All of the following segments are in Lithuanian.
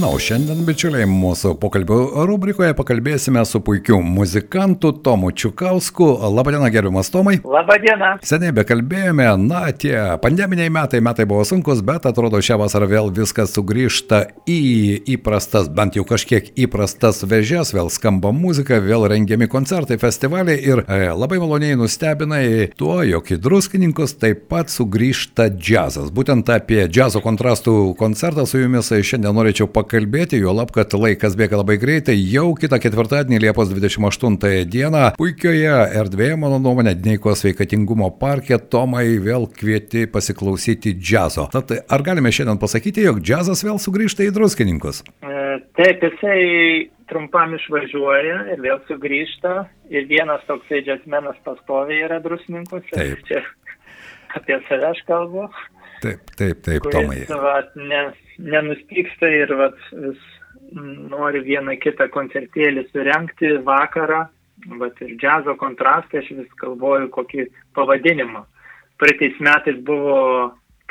Na, o šiandien, bičiuliai, mūsų pokalbio rubrikoje pakalbėsime su puikiu muzikantu Tomu Čiukausku. Labadiena, gerbiamas Tomai. Labadiena. Seniai bekalbėjome, na, tie pandeminiai metai, metai buvo sunkus, bet atrodo šią vasarą vėl viskas sugrįžta į įprastas, bent jau kažkiek įprastas vežės, vėl skamba muzika, vėl rengiami koncertai, festivaliai ir e, labai maloniai nustebinai tuo, jog į druskininkus taip pat sugrįžta džiazas. Būtent apie džiazo kontrastų koncertą su jumis šiandien norėčiau pakalbėti, jo lab, kad laikas bėga labai greitai, jau kitą ketvirtadienį Liepos 28 dieną puikioje erdvėje, mano nuomonė, Dneiko sveikatingumo parke Tomai vėl kvieti pasiklausyti džiazo. Tad ar galime šiandien pasakyti, jog džiazas vėl sugrįžta į druskininkus? E, Taip, jisai trumpam išvažiuoja ir vėl sugrįžta. Ir vienas toksai džiazmenas pastoviai yra drusininkus. Taip. Čia apie save aš kalbu. Taip, taip, taip, Tomai. Kuris, vat, ne, nenustyksta ir vat, vis nori vieną kitą koncertėlį surenkti vakarą. Vat, ir džiazo kontrastai, aš vis galvoju, kokį pavadinimą. Praeitais metais buvo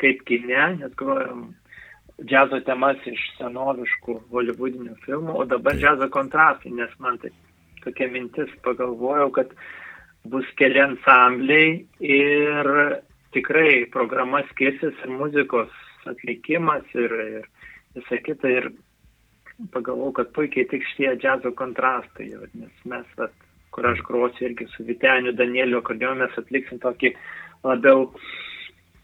kaip kine, nes grojom džiazo temas iš senoviškų holivudinių filmų, o dabar džiazo kontrastai, nes man tai tokia mintis pagalvojau, kad bus keli ansambliai ir tikrai programa skirsis ir muzikos atlikimas ir, ir visa kita. Ir pagalvojau, kad puikiai tik šitie džiazo kontrastai, nes mes, vat, kur aš grosiu irgi su Viteniu Danieliu akordeonu, mes atliksim tokį labiau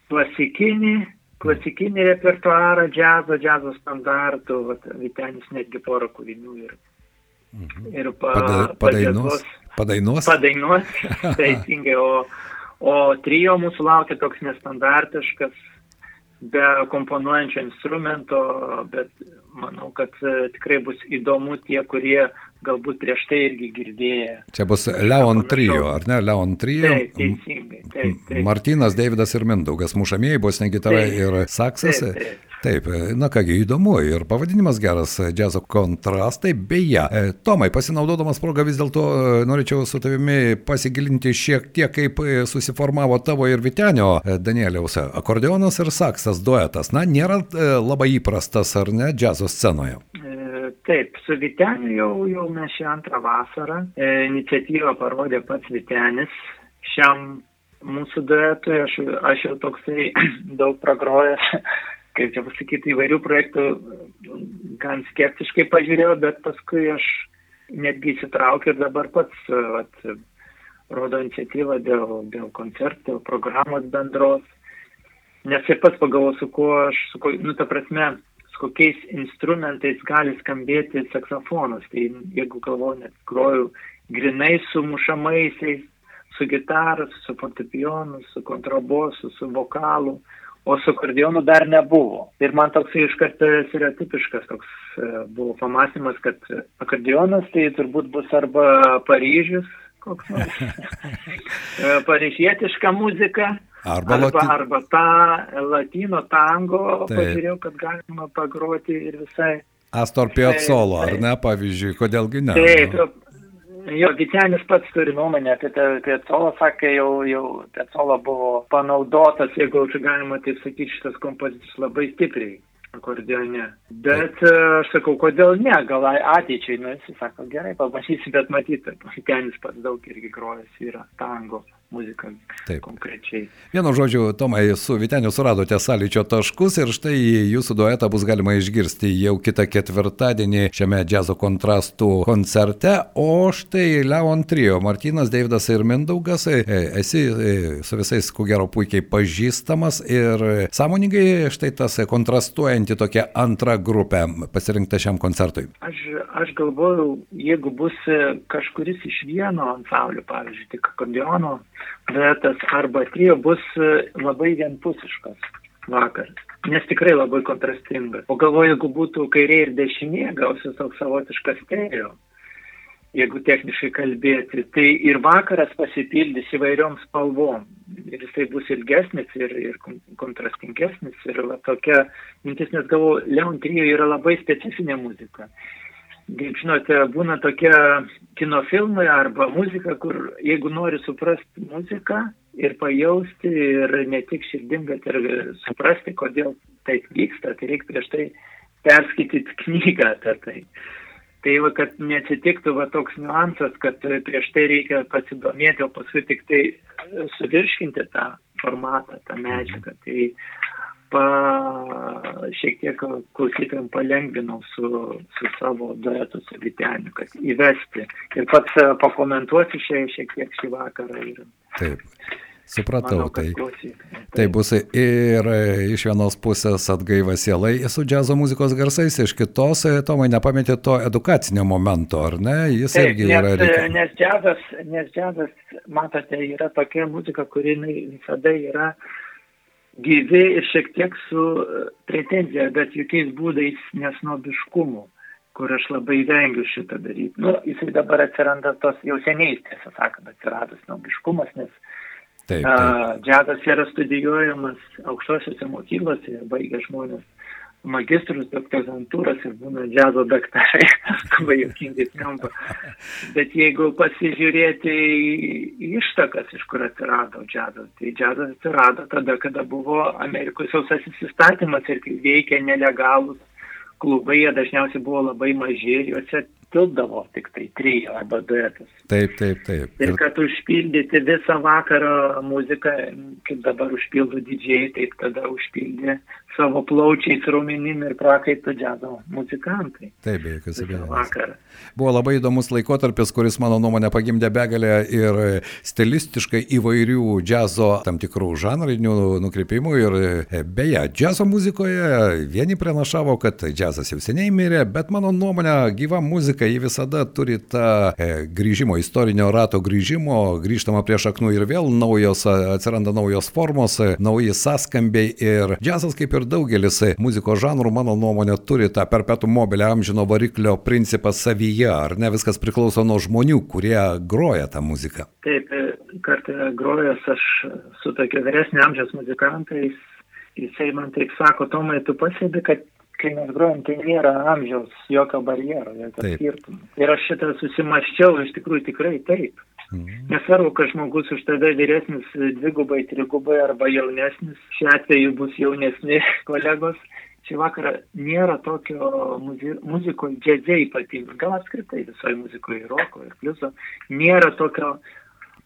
klasikinį klasikinį repertuarą, džiazo, džiazo standartų, vat, Vitenis netgi porą kūrinių ir, Mhm. ir pa, Pada, padainuos. Padainuos. Padainuos, teisingai, o, o trijo mūsų laukia toks nestandartiškas, be komponuojančio instrumento, bet manau, kad e, tikrai bus įdomu tie, kurie galbūt prieš tai irgi girdėję. Čia bus Leon trio, ar ne? Leon trio. Taip, teisingai, taip, taip. Martinas, Davidas ir Mindaugas, mušamieji, bosne gitara Taip. ir saksas. Taip, taip. Taip, na kągi, įdomu ir pavadinimas geras - džiazo kontrastai. Beje, e, Tomai, pasinaudodamas progą vis dėlto e, norėčiau su tavimi pasigilinti šiek tiek, kaip e, susiformavo tavo ir Vitenio Danieliaus akordeonas ir saksas duetas. Na, nėra labai įprastas, ar ne, džiazo scenoje. Taip, su Viteniu jau, jau mes šią antrą vasarą. E, iniciatyvą parodė pats Vitenis. Šiam mūsų duetui aš, aš jau toksai daug pragrojęs, kaip čia pasakyti, įvairių projektų gan skeptiškai pažiūrėjau, bet paskui aš netgi įsitraukiu ir dabar pats vat, rodo iniciatyvą dėl, dėl koncertų, dėl programos bendros. Nes ir pats pagalvoju, su kuo aš, su kuo, nu, ta prasme, kokiais instrumentais gali skambėti saksofonas. Tai jeigu galvoju, net groju grinai su mušamaisiais, su gitara, su fortepijonu, su kontrabosu, su vokalu, o su akordeonu dar nebuvo. Ir man toks iškart stereotipiškas toks e, buvo pamastymas, kad akordeonas tai turbūt bus arba Paryžius, koks nors, e, paryžietiška muzika, Arba, Arba, lati... arba tą latino tango, Taip. pažiūrėjau, kad galima pagroti ir visai. Astor Piazzolo, ar Taip, ne, pavyzdžiui, kodėlgi ne? Taip, jo, Vitenis pats turi nuomonę apie Piazzolo, sakė, jau, jau Piazzolo buvo panaudotas, jeigu čia galima taip sakyti, šitas kompozicijos labai stipriai akordeone. Bet e, aš sakau, kodėl ne, gal ateičiai, nu jis sako, gerai, pabandysim, bet matyti, Vitenis pats daug irgi grojęs yra tango muziką Taip. konkrečiai. Vienu žodžiu, Tomai, su Viteniu suradote sąlyčio taškus ir štai jūsų duetą bus galima išgirsti jau kitą ketvirtadienį šiame džiazo kontrastų koncerte. O štai Leon Trio, Martinas, Davidas ir Mindaugas, e, esi e, su visais, ko gero, puikiai pažįstamas ir sąmoningai štai tas kontrastuojanti tokia antra grupė pasirinkta šiam koncertui. Aš, aš galvoju, jeigu bus e, kažkuris iš vieno ansamblio, pavyzdžiui, tik akordeono duetas arba trio, bus e, labai vienpusiškas vakaras. Nes tikrai labai kontrastingas. O galvoju, jeigu būtų kairė ir dešinė, gausis toks savotiškas stereo. Jeigu techniškai kalbėti, tai ir vakaras pasipildys įvairiom spalvom. Ir jisai bus ilgesnis ir, ir kon- kontrastingesnis. Ir va, tokia mintis, nes galvoju, Leon Trio yra labai specifinė muzika. Kaip žinote, būna tokie kino filmai arba muzika, kur jeigu nori suprasti muziką ir pajausti ir ne tik širdim, bet ir suprasti, kodėl taip vyksta, tai reikia prieš tai perskaityti knygą apie tai. Tai va, kad neatsitiktų va toks niuansas, kad prieš tai reikia pasidomėti, o paskui tik tai suvirškinti tą formatą, tą medžiagą. Tai pa, šiek tiek klausytojams palengvinau su, su savo duetu su Viteniu, kad įvesti. Ir pats pakomentuosiu šiek, šiek tiek šį vakarą. Ir... Taip. Supratau, Manau, tai, tai bus ir iš vienos pusės atgaiva sielai su džiazo muzikos garsais, iš kitos, Tomai, nepametė to edukacinio momento, ar ne? Jis Taip, irgi nes, yra reikalingas. Nes džiazas, nes džiazas, matote, yra tokia muzika, kuri visada yra gyvi ir šiek tiek su pretenzija, bet jokiais būdais nesnobiškumu kur aš labai vengiu šitą daryti. Nu, jisai dabar atsiranda tos jau seniai, tiesą sakant, atsiradęs snobiškumas, nes Taip, taip. Džiazas yra studijuojamas aukštosiuose mokyklose, baigia žmonės magistrus, doktorantūras ir būna džiazo daktarai, labai jokingai skamba. Bet jeigu pasižiūrėti į ištakas, iš kur atsirado džiazas, tai džiazas atsirado tada, kada buvo Amerikos sausasis įstatymas ir kai veikė nelegalus klubai, jie dažniausiai buvo labai maži juose tilpdavo tik tai trijų arba duetas. Taip, taip, taip. Ir kad užpildyti visą vakarą muziką, kaip dabar užpildo didžiai, taip tada užpildė savo plaučiais, raumenim ir prakaitų džiazo muzikantai. Taip, be jokios abejonės. Buvo labai įdomus laikotarpis, kuris mano nuomonė pagimdė begalę ir stilistiškai įvairių džiazo tam tikrų žanrinių nukreipimų. Ir e, beje, džiazo muzikoje vieni pranašavo, kad džiazas jau seniai mirė, bet mano nuomonė gyva muzika, ji visada turi tą e, grįžimo, istorinio rato grįžimo, grįžtama prie šaknų ir vėl naujos, atsiranda naujos formos, e, nauji sąskambiai ir džiazas kaip ir daugelis muzikos žanrų, mano nuomonė, turi tą perpetų mobilę amžino variklio principą savyje, ar ne viskas priklauso nuo žmonių, kurie groja tą muziką. Taip, kartą grojęs aš su tokia vyresnė amžiaus muzikantais, jisai man taip sako, Tomai, tu pasėdi, kad kai mes grojam, tai nėra amžiaus jokio barjero, jokio skirtumo. Ir aš šitą susimaščiau, iš tikrųjų tikrai taip. Mhm. Nesvarbu, kad žmogus už tave vyresnis dvigubai, trigubai arba jaunesnis, šiuo atveju bus jaunesni kolegos. Šį vakarą nėra tokio muzi muzikoje, džiaze ypatingai, gal apskritai visoje muzikoje, roko ir pliuso, nėra tokio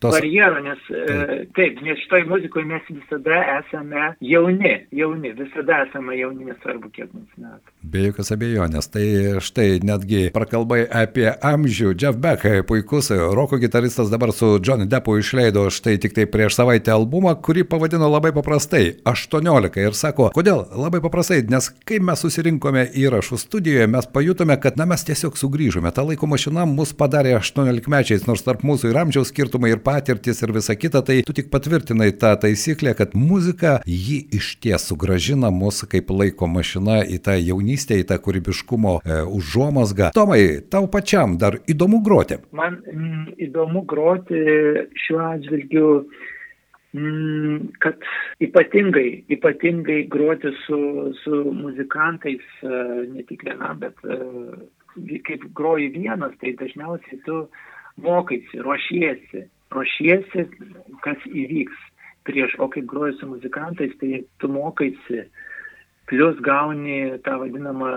Tos, barjero, nes e, taip, nes šitoj muzikoje mes visada esame jauni, jauni, visada esame jauni, nesvarbu kiek mums metų. Be jokios abejonės. Tai štai netgi prakalbai apie amžių. Jeff Beck, puikus roko gitaristas dabar su Johnny Deppu išleido štai tik tai prieš savaitę albumą, kurį pavadino labai paprastai - 18. Ir sako, kodėl labai paprastai, nes kai mes susirinkome įrašų studijoje, mes pajutome, kad na mes tiesiog sugrįžome. Ta laiko mašina mus padarė 18 mečiais, nors tarp mūsų ir amžiaus skirtumai, ir patirtis, ir visa kita, tai tu tik patvirtinai tą taisyklę, kad muzika jį iš ties sugražina mus kaip laiko mašina į tą jaunystę, į tą kūrybiškumo e, užuomasgą. Tomai, tau pačiam dar įdomu groti. Man mm, įdomu groti šiuo atžvilgiu, mm, kad ypatingai, ypatingai groti su, su muzikantais, e, ne tik vienam, bet e, kaip groji vienas, tai dažniausiai tu mokaisi, ruošiesi, ruošiesi, kas įvyks prieš, o kaip groji su muzikantais, tai tu mokaisi, plus gauni tą vadinamą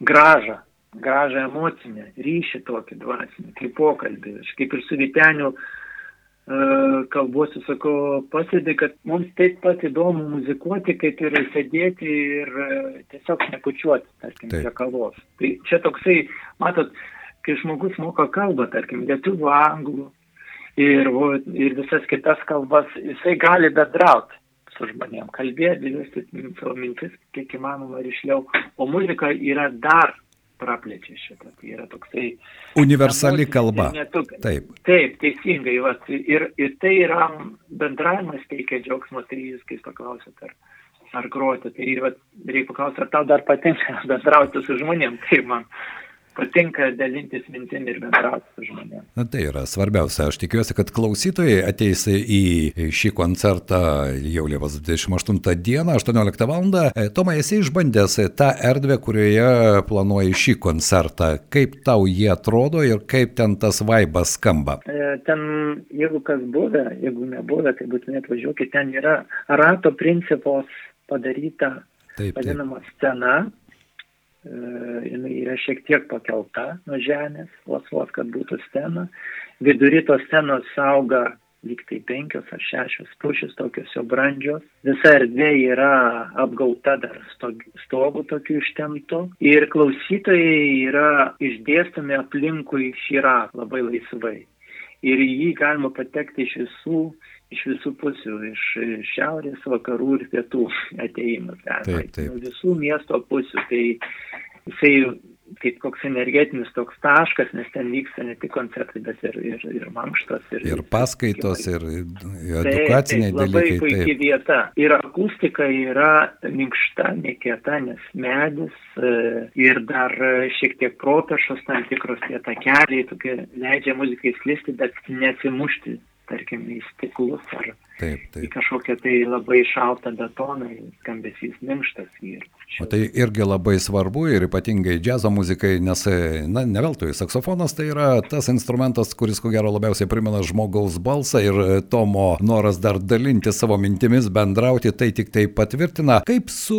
gražą, gražą emocinę, ryšį tokį dvasinį, kaip pokalbį. Aš kaip ir su Viteniu uh, kalbuosiu, sakau, pasėdė, kad mums taip pat įdomu muzikuoti, kaip ir sėdėti ir uh, tiesiog nekučiuoti, tarkim, prie kavos. Tai čia toksai, matot, kai žmogus moka kalbą, tarkim, lietuvių, anglų ir, ir visas kitas kalbas, jisai gali bendrauti su žmonėm, kalbėti, dėstyti savo mintis, kiek įmanoma ryšliau. O muzika yra dar praplečia šitą. Tai yra toksai. Universali emocinis kalba. ir netu- Taip. Taip, teisingai. Vat, ir, ir tai yra bendravimas teikia džiaugsmo, tai jūs, kai paklausėt, ar, ar groti, tai vat, reikia paklausti, ar tau dar patinka bendrauti su žmonėm. Tai man patinka dalintis mintim ir bendrauti su žmonėmis. Na tai yra svarbiausia. Aš tikiuosi, kad klausytojai ateis į šį koncertą jau Liepos 28 dieną, 18 val. Tomai, esi išbandęs tą erdvę, kurioje planuoji šį koncertą. Kaip tau jie atrodo ir kaip ten tas vaibas skamba? E, ten, jeigu kas buvę, jeigu nebuvę, tai būtinai atvažiuokit, ten yra rato principos padaryta taip, vadinama taip. scena, e, jinai yra šiek tiek pakelta nuo žemės, vos vos, kad būtų scena. Vidury tos scenos auga lyg tai penkios ar šešios pušis, tokios jau brandžios. Visa erdvė yra apgauta dar stogų tokių ištemtų. Ir klausytojai yra išdėstomi aplinkui šį ratą labai laisvai. Ir jį galima patekti iš visų iš visų pusių, iš šiaurės, vakarų ir pietų ateimas. Taip, taip. Nuo visų miesto pusių. Tai jisai kaip koks energetinis toks taškas, nes ten vyksta ne tik koncertai, bet ir, ir, ir mankštas. Ir, ir paskaitos, ir, ir edukaciniai taip, taip, dalykai. Labai puikiai taip. vieta. Ir akustika yra minkšta, nekieta, nes medis e, ir dar šiek tiek protašos tam tikros tie takeliai, tokie leidžia muzikai sklisti, bet nesimušti tarkim, į stiklus ar taip, taip. į kažkokią tai labai šaltą betoną, skambesys minkštas. Ir o tai irgi labai svarbu ir ypatingai džiazo muzikai, nes, na, ne veltui, saksofonas tai yra tas instrumentas, kuris ko gero labiausiai primena žmogaus balsą ir Tomo noras dar dalinti savo mintimis, bendrauti, tai tik tai patvirtina. Kaip su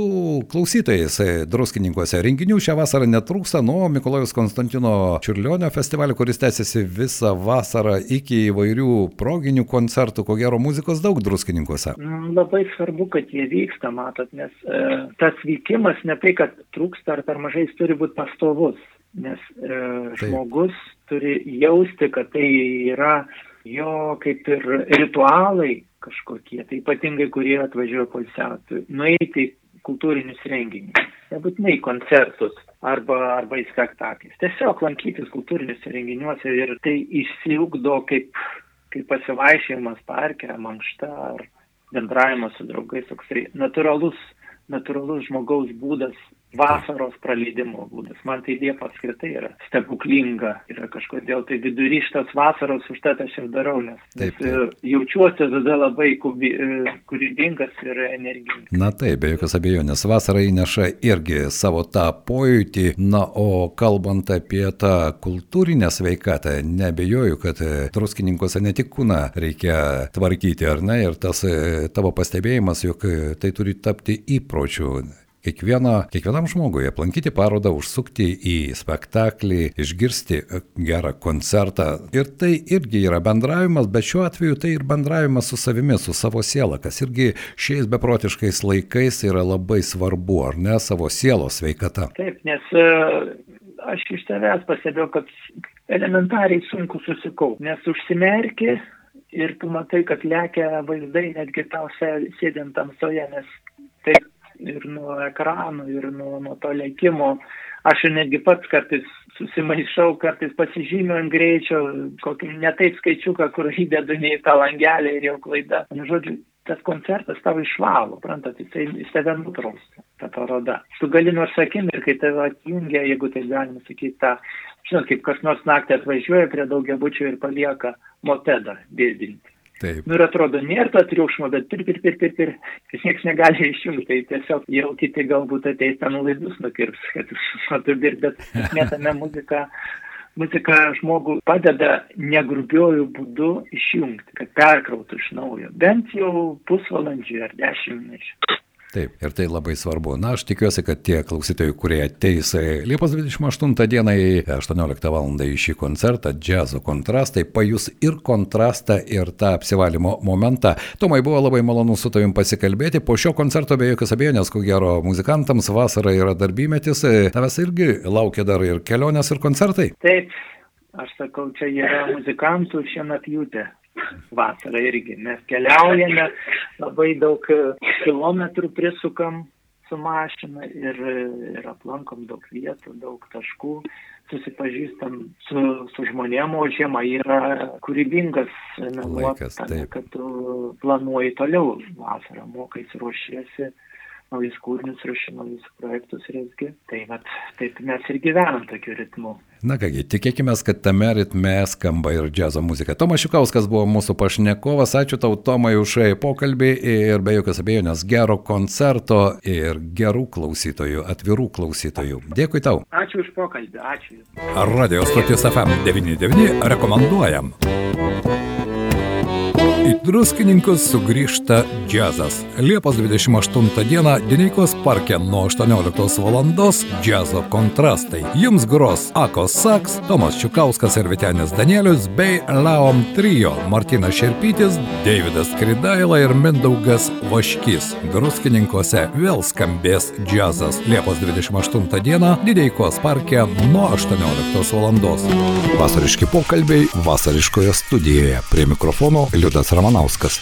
klausytojais druskininkose renginių šią vasarą netrūksta nuo Mikolojus Konstantino Čiurlionio festivalio, kuris tęsiasi visą vasarą iki įvairių proginių koncertų, ko gero muzikos daug druskininkuose. Mm, labai svarbu, kad jie vyksta, matot, nes e, tas vykimas ne tai, kad trūksta ar per mažai, jis turi būti pastovus, nes e, žmogus turi jausti, kad tai yra jo kaip ir ritualai kažkokie, tai ypatingai kurie atvažiuoja polsiauti, nueiti kultūrinius renginius, nebūtinai koncertus arba, arba į spektaklius. Tiesiog lankytis kultūriniuose renginiuose ir tai išsiugdo kaip kaip pasivaišėjimas parke, mankšta ar bendravimas su draugais, toksai natūralus, natūralus žmogaus būdas vasaros praleidimo būdas. Man tai Liepa apskritai yra stebuklinga. Yra kažkodėl tai vidury šitas vasaros užtat aš ir darau, nes, taip, taip. nes jaučiuosi tada labai kubi, e, kūrybingas ir energingas. Na taip, be jokios abejonės, vasara įneša irgi savo tą pojūtį. Na, o kalbant apie tą kultūrinę sveikatą, nebejoju, kad druskininkose ne tik kūną reikia tvarkyti, ar ne, ir tas e, tavo pastebėjimas, jog tai turi tapti įpročiu kiekvieno, kiekvienam žmogui aplankyti parodą, užsukti į spektaklį, išgirsti gerą koncertą. Ir tai irgi yra bendravimas, bet šiuo atveju tai ir bendravimas su savimi, su savo siela, kas irgi šiais beprotiškais laikais yra labai svarbu, ar ne, savo sielos sveikata. Taip, nes e, aš iš tavęs pastebėjau, kad elementariai sunku susikaupti, nes užsimerki ir tu matai, kad lekia vaizdai netgi tau sėdint tamsoje, nes taip ir nuo ekranų, ir nuo, nuo to lėkimo. Aš netgi pats kartais susimaišau, kartais pasižymiu ant greičio, kokį netaip skaičiuką, kur įdedu ne į tą langelį ir jau klaida. Nu, žodžiu, tas koncertas tavo išvalo, prantat, jisai jis tave nutrauks, ta paroda. Tu gali nors sakim ir kai tave atjungia, jeigu tai galima sakyti, tą, žinot, kaip kas nors naktį atvažiuoja prie daugiabučio ir palieka mopedą birdinti. Taip. Nu ir atrodo, nėra to triukšmo, bet pir, pir, pir, pir, pir, kad niekas negali išjungti, tai tiesiog jau kiti galbūt ateis ten laidus nukirps, kad tu dirbi, bet metame muziką. Muzika žmogų padeda negrubiojų būdu išjungti, kad perkrautų iš naujo, bent jau pusvalandžiui ar dešimt minučių. Taip, ir tai labai svarbu. Na, aš tikiuosi, kad tie klausytojai, kurie ateis Liepos 28 dieną į 18 val. į šį koncertą, džiazo kontrastai, pajus ir kontrastą, ir tą apsivalymo momentą. Tomai buvo labai malonu su tavim pasikalbėti. Po šio koncerto be jokios abejonės, ko gero, muzikantams vasara yra darbymetis, tavęs irgi laukia dar ir kelionės, ir koncertai. Taip, aš sakau, čia yra muzikantų šienapjūtė vasarą irgi. Mes keliaujame, labai daug e, kilometrų prisukam su mašina ir, ir aplankom daug vietų, daug taškų, susipažįstam su, su žmonėm, o žiema yra kūrybingas laikas, kad tu planuoji toliau vasarą, mokais ruošiesi naujus kūrinius, ruošiu naujus projektus irgi. Tai vat, taip mes ir gyvenam tokiu ritmu. Na kągi, tikėkime, kad tame ritme skamba ir džiazo muzika. Tomas Šiukauskas buvo mūsų pašnekovas, ačiū tau Tomai už pokalbį ir be jokios abejonės gero koncerto ir gerų klausytojų, atvirų klausytojų. Dėkui tau. Ačiū už pokalbį, ačiū. Radio stoties FM 99 rekomenduojam. Druskininkus sugrįžta džiazas. Liepos 28 dieną Dineikos parke nuo 18 val. džiazo kontrastai. Jums gros Akos Saks, Tomas Čiukauskas ir Vitenis Danielius bei Laom Trio - Martinas Šerpytis, Davidas Kridaila ir Mindaugas Vaškis. Druskininkuose vėl skambės džiazas. Liepos 28 dieną Dineikos parke nuo 18 val. Vasariški pokalbiai vasariškoje studijoje. Prie mikrofono Liudas Ramanauskas.